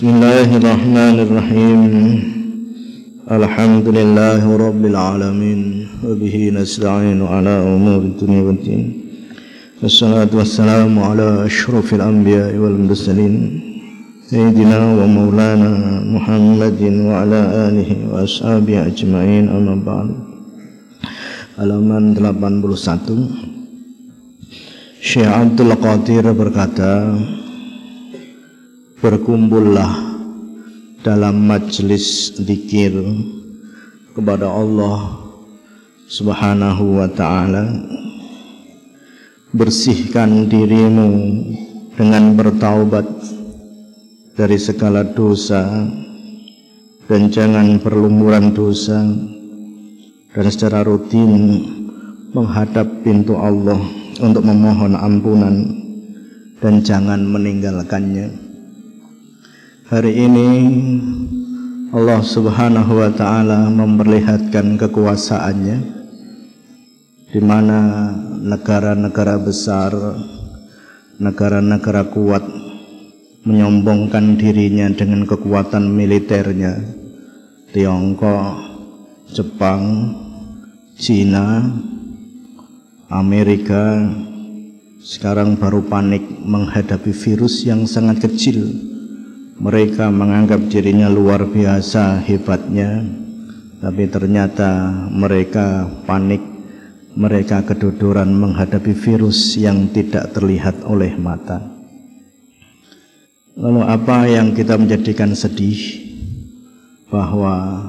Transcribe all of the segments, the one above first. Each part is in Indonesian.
بسم الله الرحمن الرحيم. الحمد لله رب العالمين. وبه نستعين على أمور الدنيا والدين. والصلاة والسلام على أشرف الأنبياء والمرسلين. سيدنا ومولانا محمد وعلى آله وأصحابه أجمعين. أما بعد. Halaman 81 Syekh Abdul Qadir berkata berkumpullah dalam majlis zikir kepada Allah Subhanahu wa taala bersihkan dirimu dengan bertaubat dari segala dosa dan jangan berlumuran dosa dan secara rutin menghadap pintu Allah untuk memohon ampunan dan jangan meninggalkannya. Hari ini Allah Subhanahu wa taala memperlihatkan kekuasaannya di mana negara-negara besar, negara-negara kuat menyombongkan dirinya dengan kekuatan militernya. Tiongkok, Jepang, Cina, Amerika sekarang baru panik menghadapi virus yang sangat kecil mereka menganggap dirinya luar biasa hebatnya, tapi ternyata mereka panik, mereka kedodoran menghadapi virus yang tidak terlihat oleh mata. Lalu apa yang kita menjadikan sedih bahwa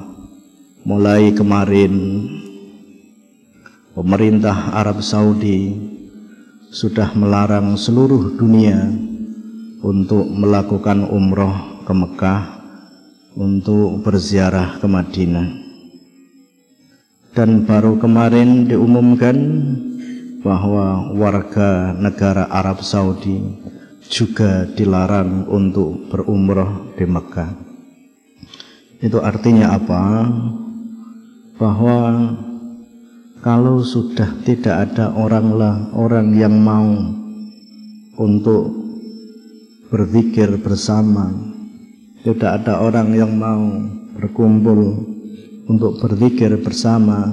mulai kemarin pemerintah Arab Saudi sudah melarang seluruh dunia untuk melakukan umroh ke Mekah untuk berziarah ke Madinah dan baru kemarin diumumkan bahwa warga negara Arab Saudi juga dilarang untuk berumroh di Mekah itu artinya apa? bahwa kalau sudah tidak ada orang lah orang yang mau untuk berzikir bersama. Tidak ada orang yang mau berkumpul untuk berzikir bersama.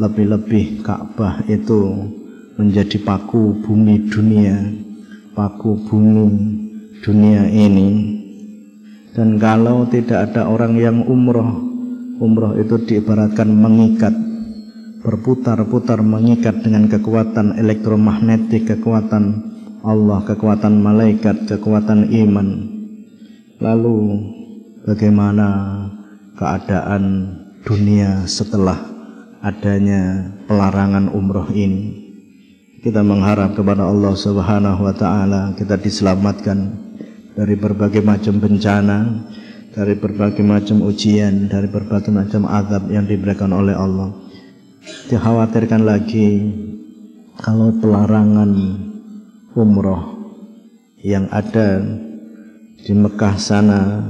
Lebih-lebih Ka'bah itu menjadi paku bumi dunia, paku bumi dunia ini. Dan kalau tidak ada orang yang umroh, umroh itu diibaratkan mengikat, berputar-putar mengikat dengan kekuatan elektromagnetik, kekuatan Allah, kekuatan malaikat, kekuatan iman. Lalu bagaimana keadaan dunia setelah adanya pelarangan umroh ini? Kita mengharap kepada Allah Subhanahu wa taala kita diselamatkan dari berbagai macam bencana, dari berbagai macam ujian, dari berbagai macam azab yang diberikan oleh Allah. Dikhawatirkan lagi kalau pelarangan umroh yang ada di Mekah sana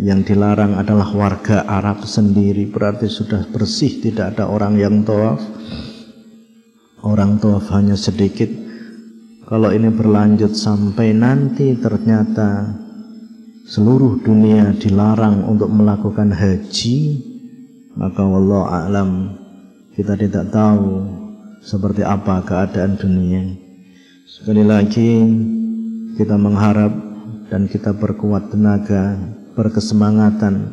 yang dilarang adalah warga Arab sendiri berarti sudah bersih tidak ada orang yang tawaf. Orang tawaf hanya sedikit. Kalau ini berlanjut sampai nanti ternyata seluruh dunia dilarang untuk melakukan haji maka Allah alam kita tidak tahu seperti apa keadaan dunia Sekali lagi kita mengharap dan kita berkuat tenaga, berkesemangatan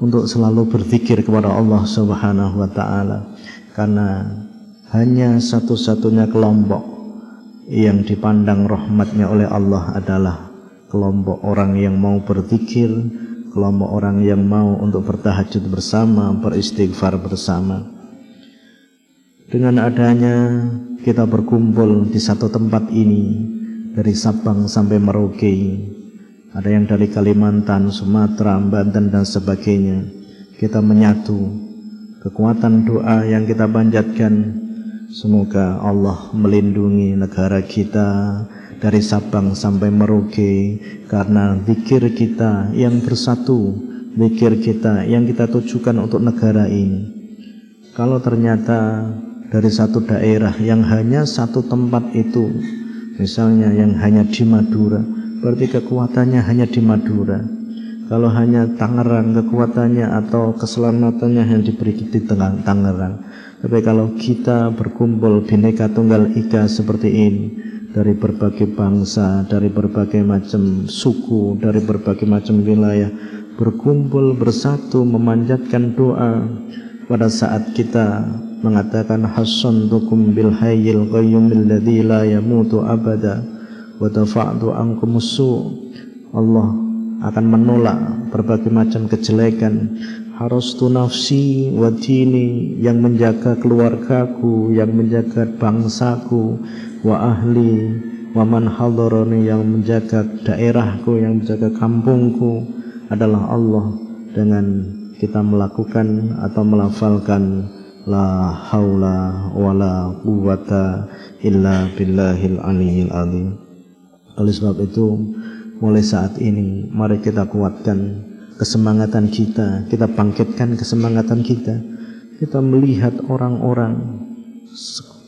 untuk selalu berzikir kepada Allah Subhanahu wa taala karena hanya satu-satunya kelompok yang dipandang rahmatnya oleh Allah adalah kelompok orang yang mau berzikir, kelompok orang yang mau untuk bertahajud bersama, beristighfar bersama. Dengan adanya kita berkumpul di satu tempat ini dari Sabang sampai Merauke ada yang dari Kalimantan, Sumatera, Banten dan sebagainya kita menyatu. Kekuatan doa yang kita panjatkan semoga Allah melindungi negara kita dari Sabang sampai Merauke karena zikir kita yang bersatu zikir kita yang kita tujukan untuk negara ini. Kalau ternyata dari satu daerah yang hanya satu tempat itu misalnya yang hanya di Madura berarti kekuatannya hanya di Madura. Kalau hanya Tangerang kekuatannya atau keselamatannya yang diberi di tengah Tangerang. Tapi kalau kita berkumpul bineka tunggal ika seperti ini dari berbagai bangsa, dari berbagai macam suku, dari berbagai macam wilayah berkumpul bersatu memanjatkan doa pada saat kita mengatakan hasantukum bil hayyil qayyumil ladzi la yamutu abada wa dafa'tu ankum Allah akan menolak berbagai macam kejelekan. Harus tu nafsi wa dini yang menjaga keluargaku yang menjaga bangsaku wa ahli wa man hadarani yang menjaga daerahku yang menjaga kampungku adalah Allah dengan kita melakukan atau melafalkan la haula wala quwata illa billahil aliyil azim oleh sebab itu Mulai saat ini mari kita kuatkan kesemangatan kita, kita bangkitkan kesemangatan kita. Kita melihat orang-orang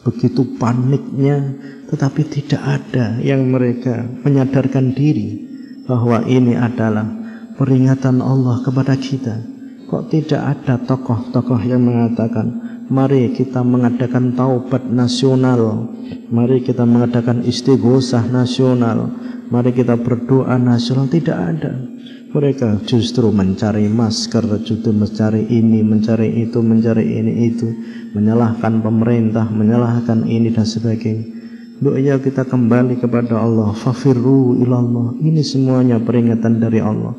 begitu paniknya tetapi tidak ada yang mereka menyadarkan diri bahwa ini adalah peringatan Allah kepada kita. Kok tidak ada tokoh-tokoh yang mengatakan Mari kita mengadakan taubat nasional Mari kita mengadakan istighosah nasional Mari kita berdoa nasional tidak ada. Mereka justru mencari masker, justru mencari ini, mencari itu, mencari ini itu, menyalahkan pemerintah, menyalahkan ini dan sebagainya. Doa kita kembali kepada Allah. Fafirru ilallah. Ini semuanya peringatan dari Allah.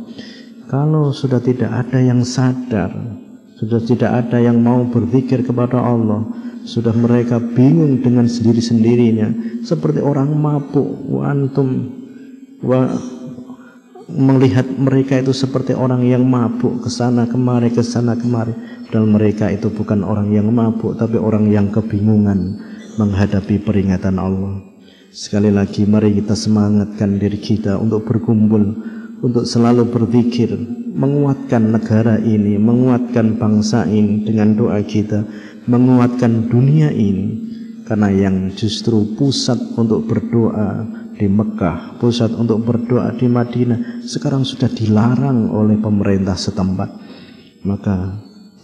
Kalau sudah tidak ada yang sadar, sudah tidak ada yang mau berzikir kepada Allah, sudah mereka bingung dengan sendiri-sendirinya, seperti orang mabuk. Wa antum melihat mereka itu seperti orang yang mabuk ke sana kemari ke sana kemari dan mereka itu bukan orang yang mabuk tapi orang yang kebingungan menghadapi peringatan Allah sekali lagi mari kita semangatkan diri kita untuk berkumpul untuk selalu berzikir menguatkan negara ini menguatkan bangsa ini dengan doa kita menguatkan dunia ini karena yang justru pusat untuk berdoa di Mekah, pusat untuk berdoa di Madinah, sekarang sudah dilarang oleh pemerintah setempat. Maka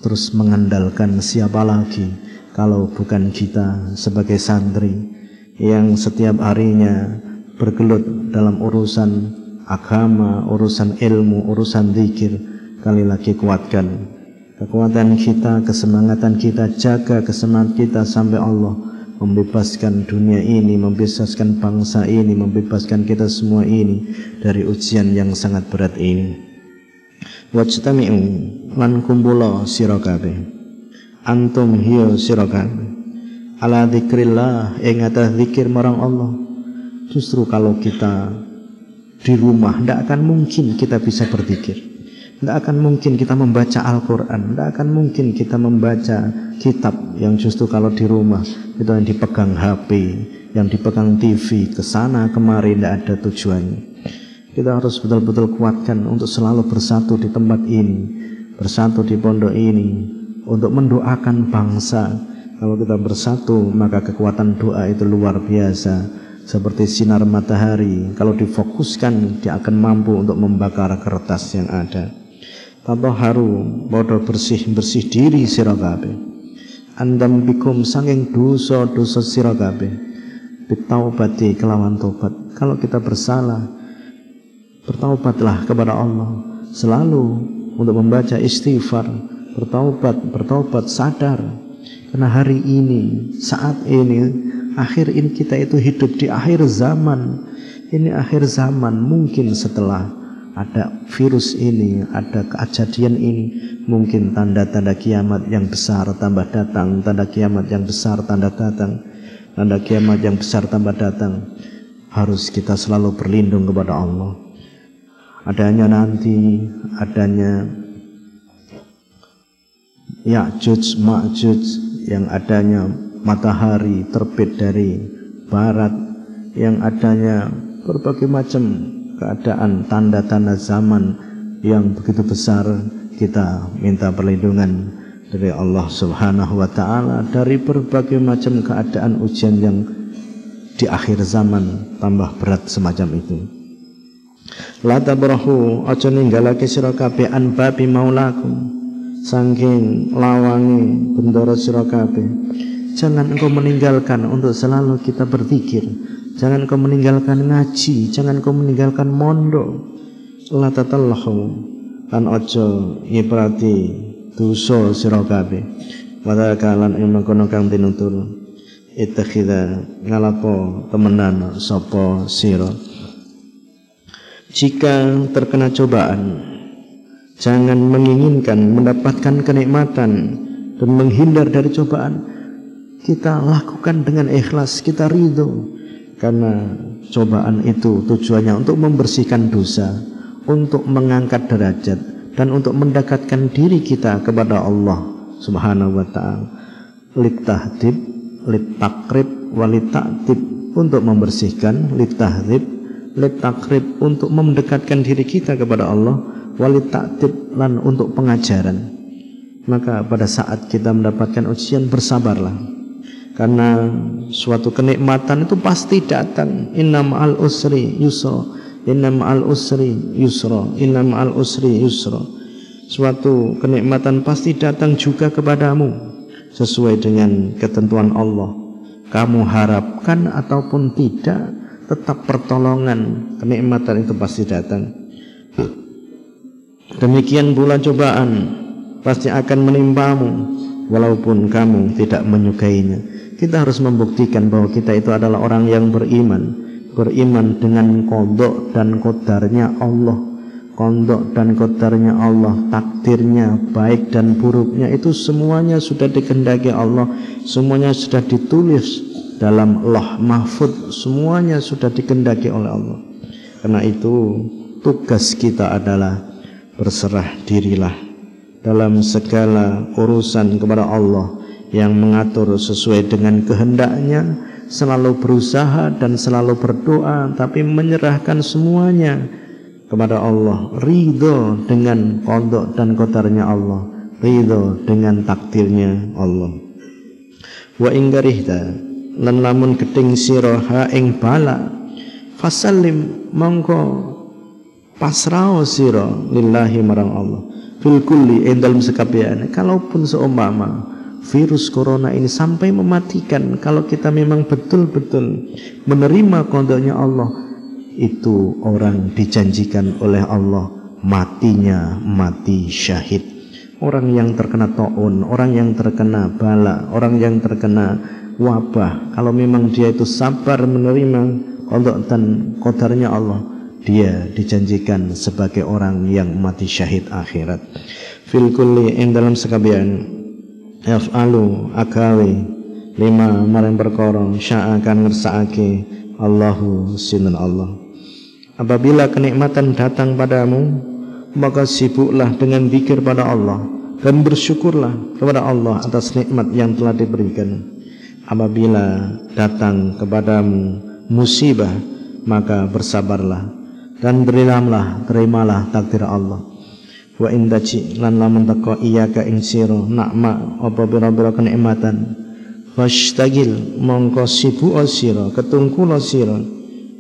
terus mengandalkan siapa lagi kalau bukan kita sebagai santri yang setiap harinya bergelut dalam urusan agama, urusan ilmu, urusan zikir. Kali lagi kuatkan kekuatan kita, kesemangatan kita, jaga kesemangat kita sampai Allah membebaskan dunia ini, membebaskan bangsa ini, membebaskan kita semua ini dari ujian yang sangat berat ini. Wajtami'u lan kumpula sira Antum hiya sira Ala dzikrillah ing atas zikir marang Allah. Justru kalau kita di rumah tidak akan mungkin kita bisa berzikir. Tidak akan mungkin kita membaca Al-Quran Tidak akan mungkin kita membaca kitab Yang justru kalau di rumah Itu yang dipegang HP Yang dipegang TV Ke sana kemari tidak ada tujuannya. Kita harus betul-betul kuatkan Untuk selalu bersatu di tempat ini Bersatu di pondok ini Untuk mendoakan bangsa. Kalau kita bersatu Maka kekuatan doa itu luar biasa Seperti sinar matahari Kalau difokuskan Dia akan mampu untuk membakar kertas yang ada haru bodoh bersih-bersih diri sira Andam bikum sanging dosa-dosa sira kabeh. Bitaubati kelawan tobat. Kalau kita bersalah, bertaubatlah kepada Allah. Selalu untuk membaca istighfar, bertaubat, bertaubat sadar. Karena hari ini, saat ini, akhir ini kita itu hidup di akhir zaman. Ini akhir zaman mungkin setelah ada virus ini, ada kejadian ini, mungkin tanda-tanda kiamat yang besar tambah datang, tanda kiamat yang besar tanda datang, tanda kiamat yang besar tambah datang. Harus kita selalu berlindung kepada Allah. Adanya nanti, adanya Ya'juj Ma'juj yang adanya matahari terbit dari barat, yang adanya berbagai macam keadaan tanda-tanda zaman yang begitu besar kita minta perlindungan dari Allah Subhanahu wa taala dari berbagai macam keadaan ujian yang di akhir zaman tambah berat semacam itu. La tabrahu aja ninggalake sira kabeh an babi maulakum saking lawangi bendoro sira. Jangan engkau meninggalkan untuk selalu kita berzikir. Jangan engkau meninggalkan ngaji, jangan engkau meninggalkan mondok. La tatallahu lan aja ngiprati dosa sira kabeh. Wa kalan ing mengkono kang tinutur ittakhidha ngalapo temenan sapa sira jika terkena cobaan jangan menginginkan mendapatkan kenikmatan dan menghindar dari cobaan kita lakukan dengan ikhlas kita ridho. Karena cobaan itu tujuannya untuk membersihkan dosa untuk mengangkat derajat dan untuk mendekatkan diri kita kepada Allah Subhanahu wa taala. Litahdib litakrib walitaktib untuk membersihkan litahrib litakrib untuk mendekatkan diri kita kepada Allah walitaktib lan untuk pengajaran. Maka pada saat kita mendapatkan ujian bersabarlah karena suatu kenikmatan itu pasti datang. Innam al usri yusra. Innam al usri yusra. Innam al usri yusra. Suatu kenikmatan pasti datang juga kepadamu. Sesuai dengan ketentuan Allah. Kamu harapkan ataupun tidak tetap pertolongan. Kenikmatan itu pasti datang. Demikian pula cobaan. Pasti akan menimpamu walaupun kamu tidak menyukainya kita harus membuktikan bahwa kita itu adalah orang yang beriman. Beriman dengan kodok dan kodarnya Allah. Kondok dan kodarnya Allah, takdirnya, baik dan buruknya itu semuanya sudah dikendaki Allah, semuanya sudah ditulis dalam loh mahfud, semuanya sudah dikendaki oleh Allah. Karena itu tugas kita adalah berserah dirilah dalam segala urusan kepada Allah yang mengatur sesuai dengan kehendaknya selalu berusaha dan selalu berdoa tapi menyerahkan semuanya kepada Allah, ridho dengan kodok dan kotarnya Allah, ridho dengan takdirnya Allah. Wa inggarihta lan lamun geding sira ha ing bala fasallim mongko pasrao sira lillahi marang Allah. Fil kulli ing dalam sekabian. Kalaupun seumpama virus corona ini sampai mematikan. Kalau kita memang betul-betul menerima kodoknya Allah itu orang dijanjikan oleh Allah matinya mati syahid. Orang yang terkena taun orang yang terkena bala orang yang terkena wabah kalau memang dia itu sabar menerima kodok dan kodarnya Allah dia dijanjikan sebagai orang yang mati syahid akhirat. Fil kulli dalam sekabian yaf'alu akawi lima maring perkara sya'akan ngersakake Allahu sinan Allah Apabila kenikmatan datang padamu, maka sibuklah dengan zikir pada Allah dan bersyukurlah kepada Allah atas nikmat yang telah diberikan. Apabila datang kepadamu musibah, maka bersabarlah dan berilamlah, terimalah takdir Allah. Wa indaci lan lamun teko iyyaka ing sira nakma apa pira-pira kenikmatan. Fashtagil mongko sibuk sira, ketungkula sira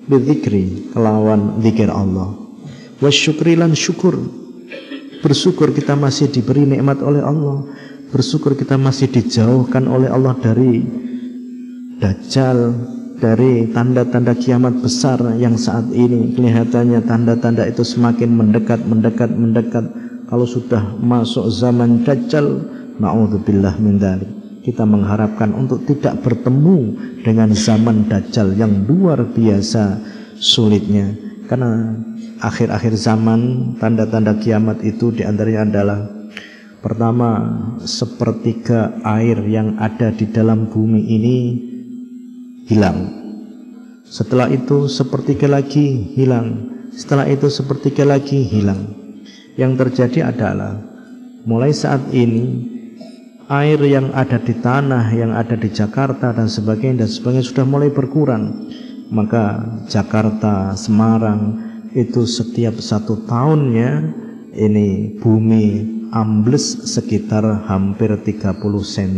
Bidzikri kelawan zikir Allah. Wasyukrilan syukur. Bersyukur kita masih diberi nikmat oleh Allah. Bersyukur kita masih dijauhkan oleh Allah dari Dajjal Dari tanda-tanda kiamat besar yang saat ini Kelihatannya tanda-tanda itu semakin mendekat, mendekat, mendekat Kalau sudah masuk zaman Dajjal Na'udzubillah min dhalik. Kita mengharapkan untuk tidak bertemu dengan zaman dajjal yang luar biasa sulitnya. Karena akhir-akhir zaman tanda-tanda kiamat itu di antaranya adalah pertama sepertiga air yang ada di dalam bumi ini hilang. Setelah itu sepertiga lagi hilang. Setelah itu sepertiga lagi hilang yang terjadi adalah mulai saat ini air yang ada di tanah, yang ada di Jakarta dan sebagainya dan sebagainya sudah mulai berkurang. Maka Jakarta, Semarang itu setiap satu tahunnya ini bumi ambles sekitar hampir 30 cm.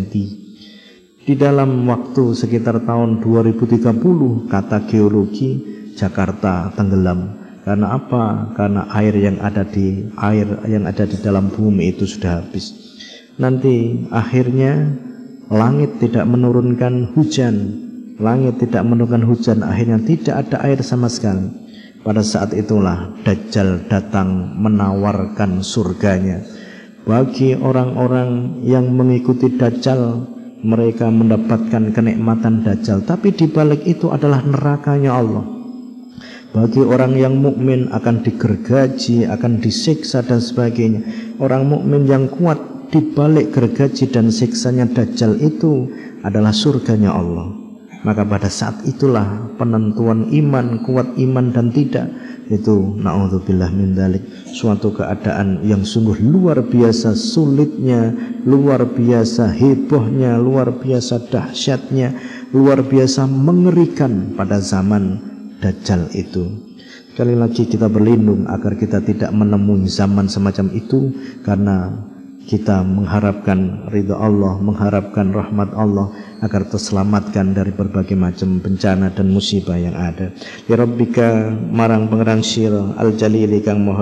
Di dalam waktu sekitar tahun 2030 kata geologi Jakarta tenggelam karena apa? Karena air yang ada di air yang ada di dalam bumi itu sudah habis. Nanti akhirnya langit tidak menurunkan hujan. Langit tidak menurunkan hujan. Akhirnya tidak ada air sama sekali. Pada saat itulah Dajjal datang menawarkan surganya. Bagi orang-orang yang mengikuti Dajjal mereka mendapatkan kenikmatan Dajjal. Tapi di balik itu adalah nerakanya Allah bagi orang yang mukmin akan digergaji akan disiksa dan sebagainya. Orang mukmin yang kuat di balik gergaji dan siksanya Dajjal itu adalah surganya Allah. Maka pada saat itulah penentuan iman kuat iman dan tidak itu naudzubillah min dalik suatu keadaan yang sungguh luar biasa sulitnya luar biasa hebohnya luar biasa dahsyatnya luar biasa mengerikan pada zaman dajjal itu sekali lagi kita berlindung agar kita tidak menemui zaman semacam itu karena kita mengharapkan ridha Allah, mengharapkan rahmat Allah agar terselamatkan dari berbagai macam bencana dan musibah yang ada. Ya Rabbika marang pengerang sira al jalili kang maha.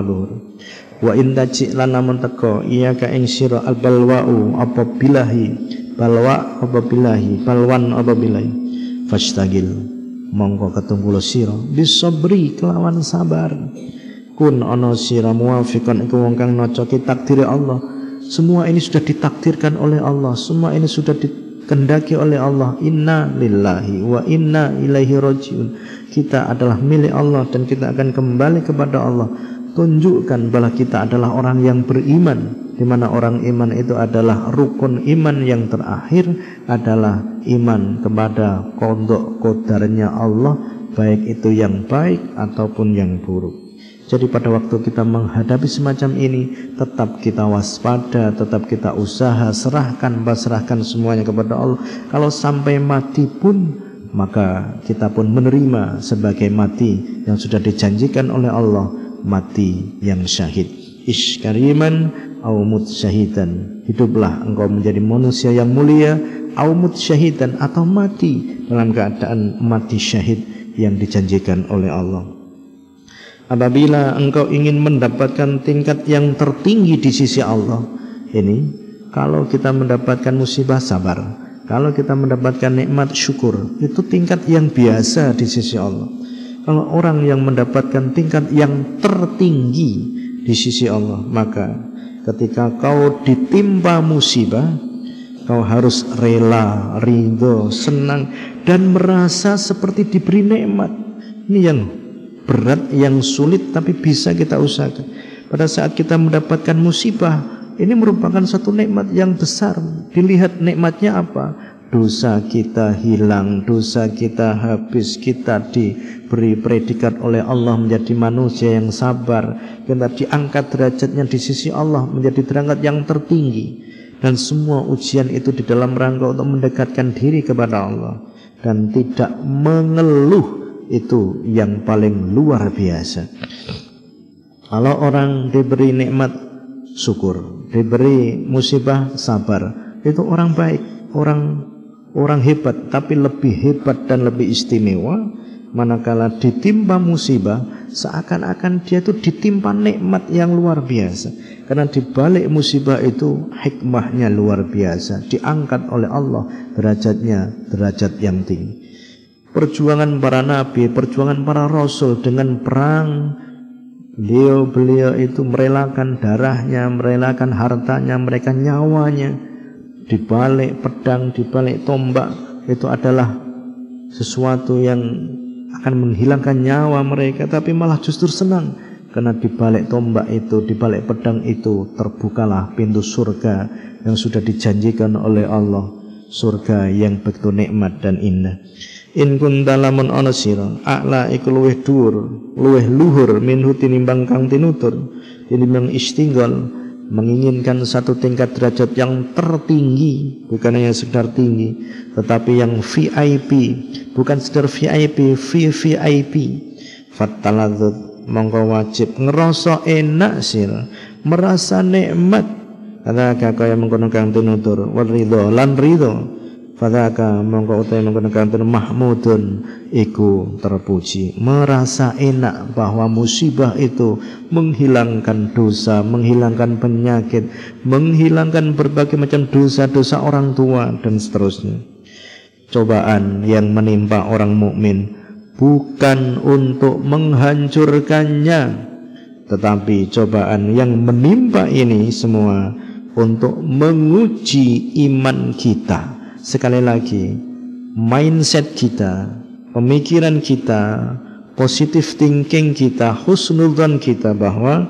Wa in taji lana muntaka iya ka ing sira al balwa'u apa bilahi balwa apa bilahi balwan apa bilahi mongko ketunggulo sira bisabri kelawan sabar kun ana sira muwafiqan iku wong kang takdire Allah semua ini sudah ditakdirkan oleh Allah. Semua ini sudah dikendaki oleh Allah. Inna lillahi wa inna ilaihi rojiun. Kita adalah milik Allah dan kita akan kembali kepada Allah. Tunjukkan bahwa kita adalah orang yang beriman. Di mana orang iman itu adalah rukun iman yang terakhir adalah iman kepada kodok kodarnya Allah baik itu yang baik ataupun yang buruk. Jadi pada waktu kita menghadapi semacam ini Tetap kita waspada Tetap kita usaha Serahkan pasrahkan semuanya kepada Allah Kalau sampai mati pun Maka kita pun menerima Sebagai mati yang sudah dijanjikan oleh Allah Mati yang syahid Ish kariman Aumut syahidan. Hiduplah engkau menjadi manusia yang mulia. Aumut syahidan Atau mati dalam keadaan mati syahid Yang dijanjikan oleh Allah. Apabila engkau ingin mendapatkan tingkat yang tertinggi di sisi Allah, ini kalau kita mendapatkan musibah sabar, kalau kita mendapatkan nikmat syukur, itu tingkat yang biasa di sisi Allah. Kalau orang yang mendapatkan tingkat yang tertinggi di sisi Allah, maka ketika kau ditimpa musibah, kau harus rela, ridho, senang dan merasa seperti diberi nikmat. Ini yang berat, yang sulit tapi bisa kita usahakan. Pada saat kita mendapatkan musibah, ini merupakan satu nikmat yang besar. Dilihat nikmatnya apa? Dosa kita hilang, dosa kita habis, kita diberi predikat oleh Allah menjadi manusia yang sabar. Kita diangkat derajatnya di sisi Allah menjadi derajat yang tertinggi. Dan semua ujian itu di dalam rangka untuk mendekatkan diri kepada Allah dan tidak mengeluh itu yang paling luar biasa. Kalau orang diberi nikmat syukur, diberi musibah sabar, itu orang baik, orang orang hebat, tapi lebih hebat dan lebih istimewa manakala ditimpa musibah seakan-akan dia itu ditimpa nikmat yang luar biasa. Karena di balik musibah itu hikmahnya luar biasa. Diangkat oleh Allah derajatnya derajat yang tinggi. Perjuangan para nabi, perjuangan para rasul dengan perang beliau-beliau itu merelakan darahnya, merelakan hartanya, mereka nyawanya dibalik pedang, dibalik tombak itu adalah sesuatu yang akan menghilangkan nyawa mereka tapi malah justru senang. Karena di balik tombak itu, di balik pedang itu terbukalah pintu surga yang sudah dijanjikan oleh Allah, surga yang begitu nikmat dan indah. In kunta lamun ana sira a'la iku luweh dhuwur luweh luhur minhu tinimbang kang tinutur tinimbang istinggal menginginkan satu tingkat derajat yang tertinggi bukan hanya sekedar tinggi tetapi yang VIP bukan sekedar VIP VVIP fataladzut mongko wajib ngerasa enak sir merasa nikmat. Kata kakak yang mengkono kang tinutur? Wal ridho lan ridho Fadaka mongko utai mongko kantun mahmudun iku terpuji. Merasa enak bahwa musibah itu menghilangkan dosa menghilangkan penyakit menghilangkan berbagai macam dosa-dosa orang tua dan seterusnya. Cobaan yang menimpa orang mukmin bukan untuk menghancurkannya tetapi cobaan yang menimpa ini semua untuk menguji iman kita sekali lagi mindset kita, pemikiran kita, positive thinking kita, husnudzon kita bahwa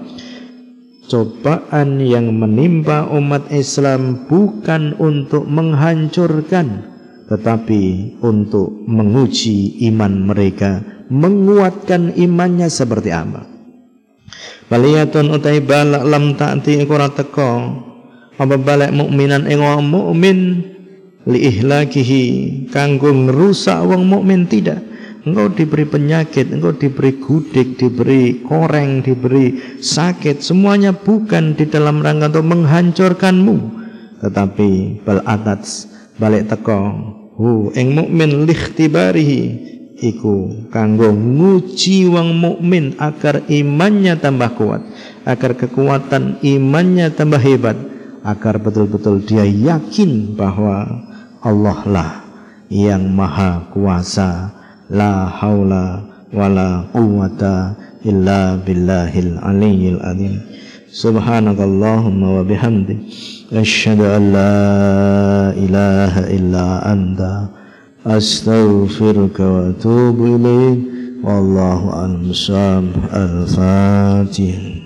cobaan yang menimpa umat Islam bukan untuk menghancurkan tetapi untuk menguji iman mereka, menguatkan imannya seperti apa. Baliyatun utai balak lam ta'ti ikura teko apa balik mukminan ing mukmin li ihlakihi kanggo ngerusak wong mukmin tidak. Engkau diberi penyakit engkau diberi gudik diberi koreng diberi sakit semuanya bukan di dalam rangka untuk menghancurkanmu. Tetapi bal atats balik teko hu ing mukmin likhtibarihi iku kanggo nguji wong mukmin agar imannya tambah kuat agar kekuatan imannya tambah hebat agar betul-betul dia yakin bahwa Allah lah yang maha kuasa. La haula wala quwata illa billahil aliyyil azim. Subhanakallahumma wa bihamdik asyhadu an la ilaha illa anta astaghfiruka wa atubu ilaik wallahu a'lam al-fatih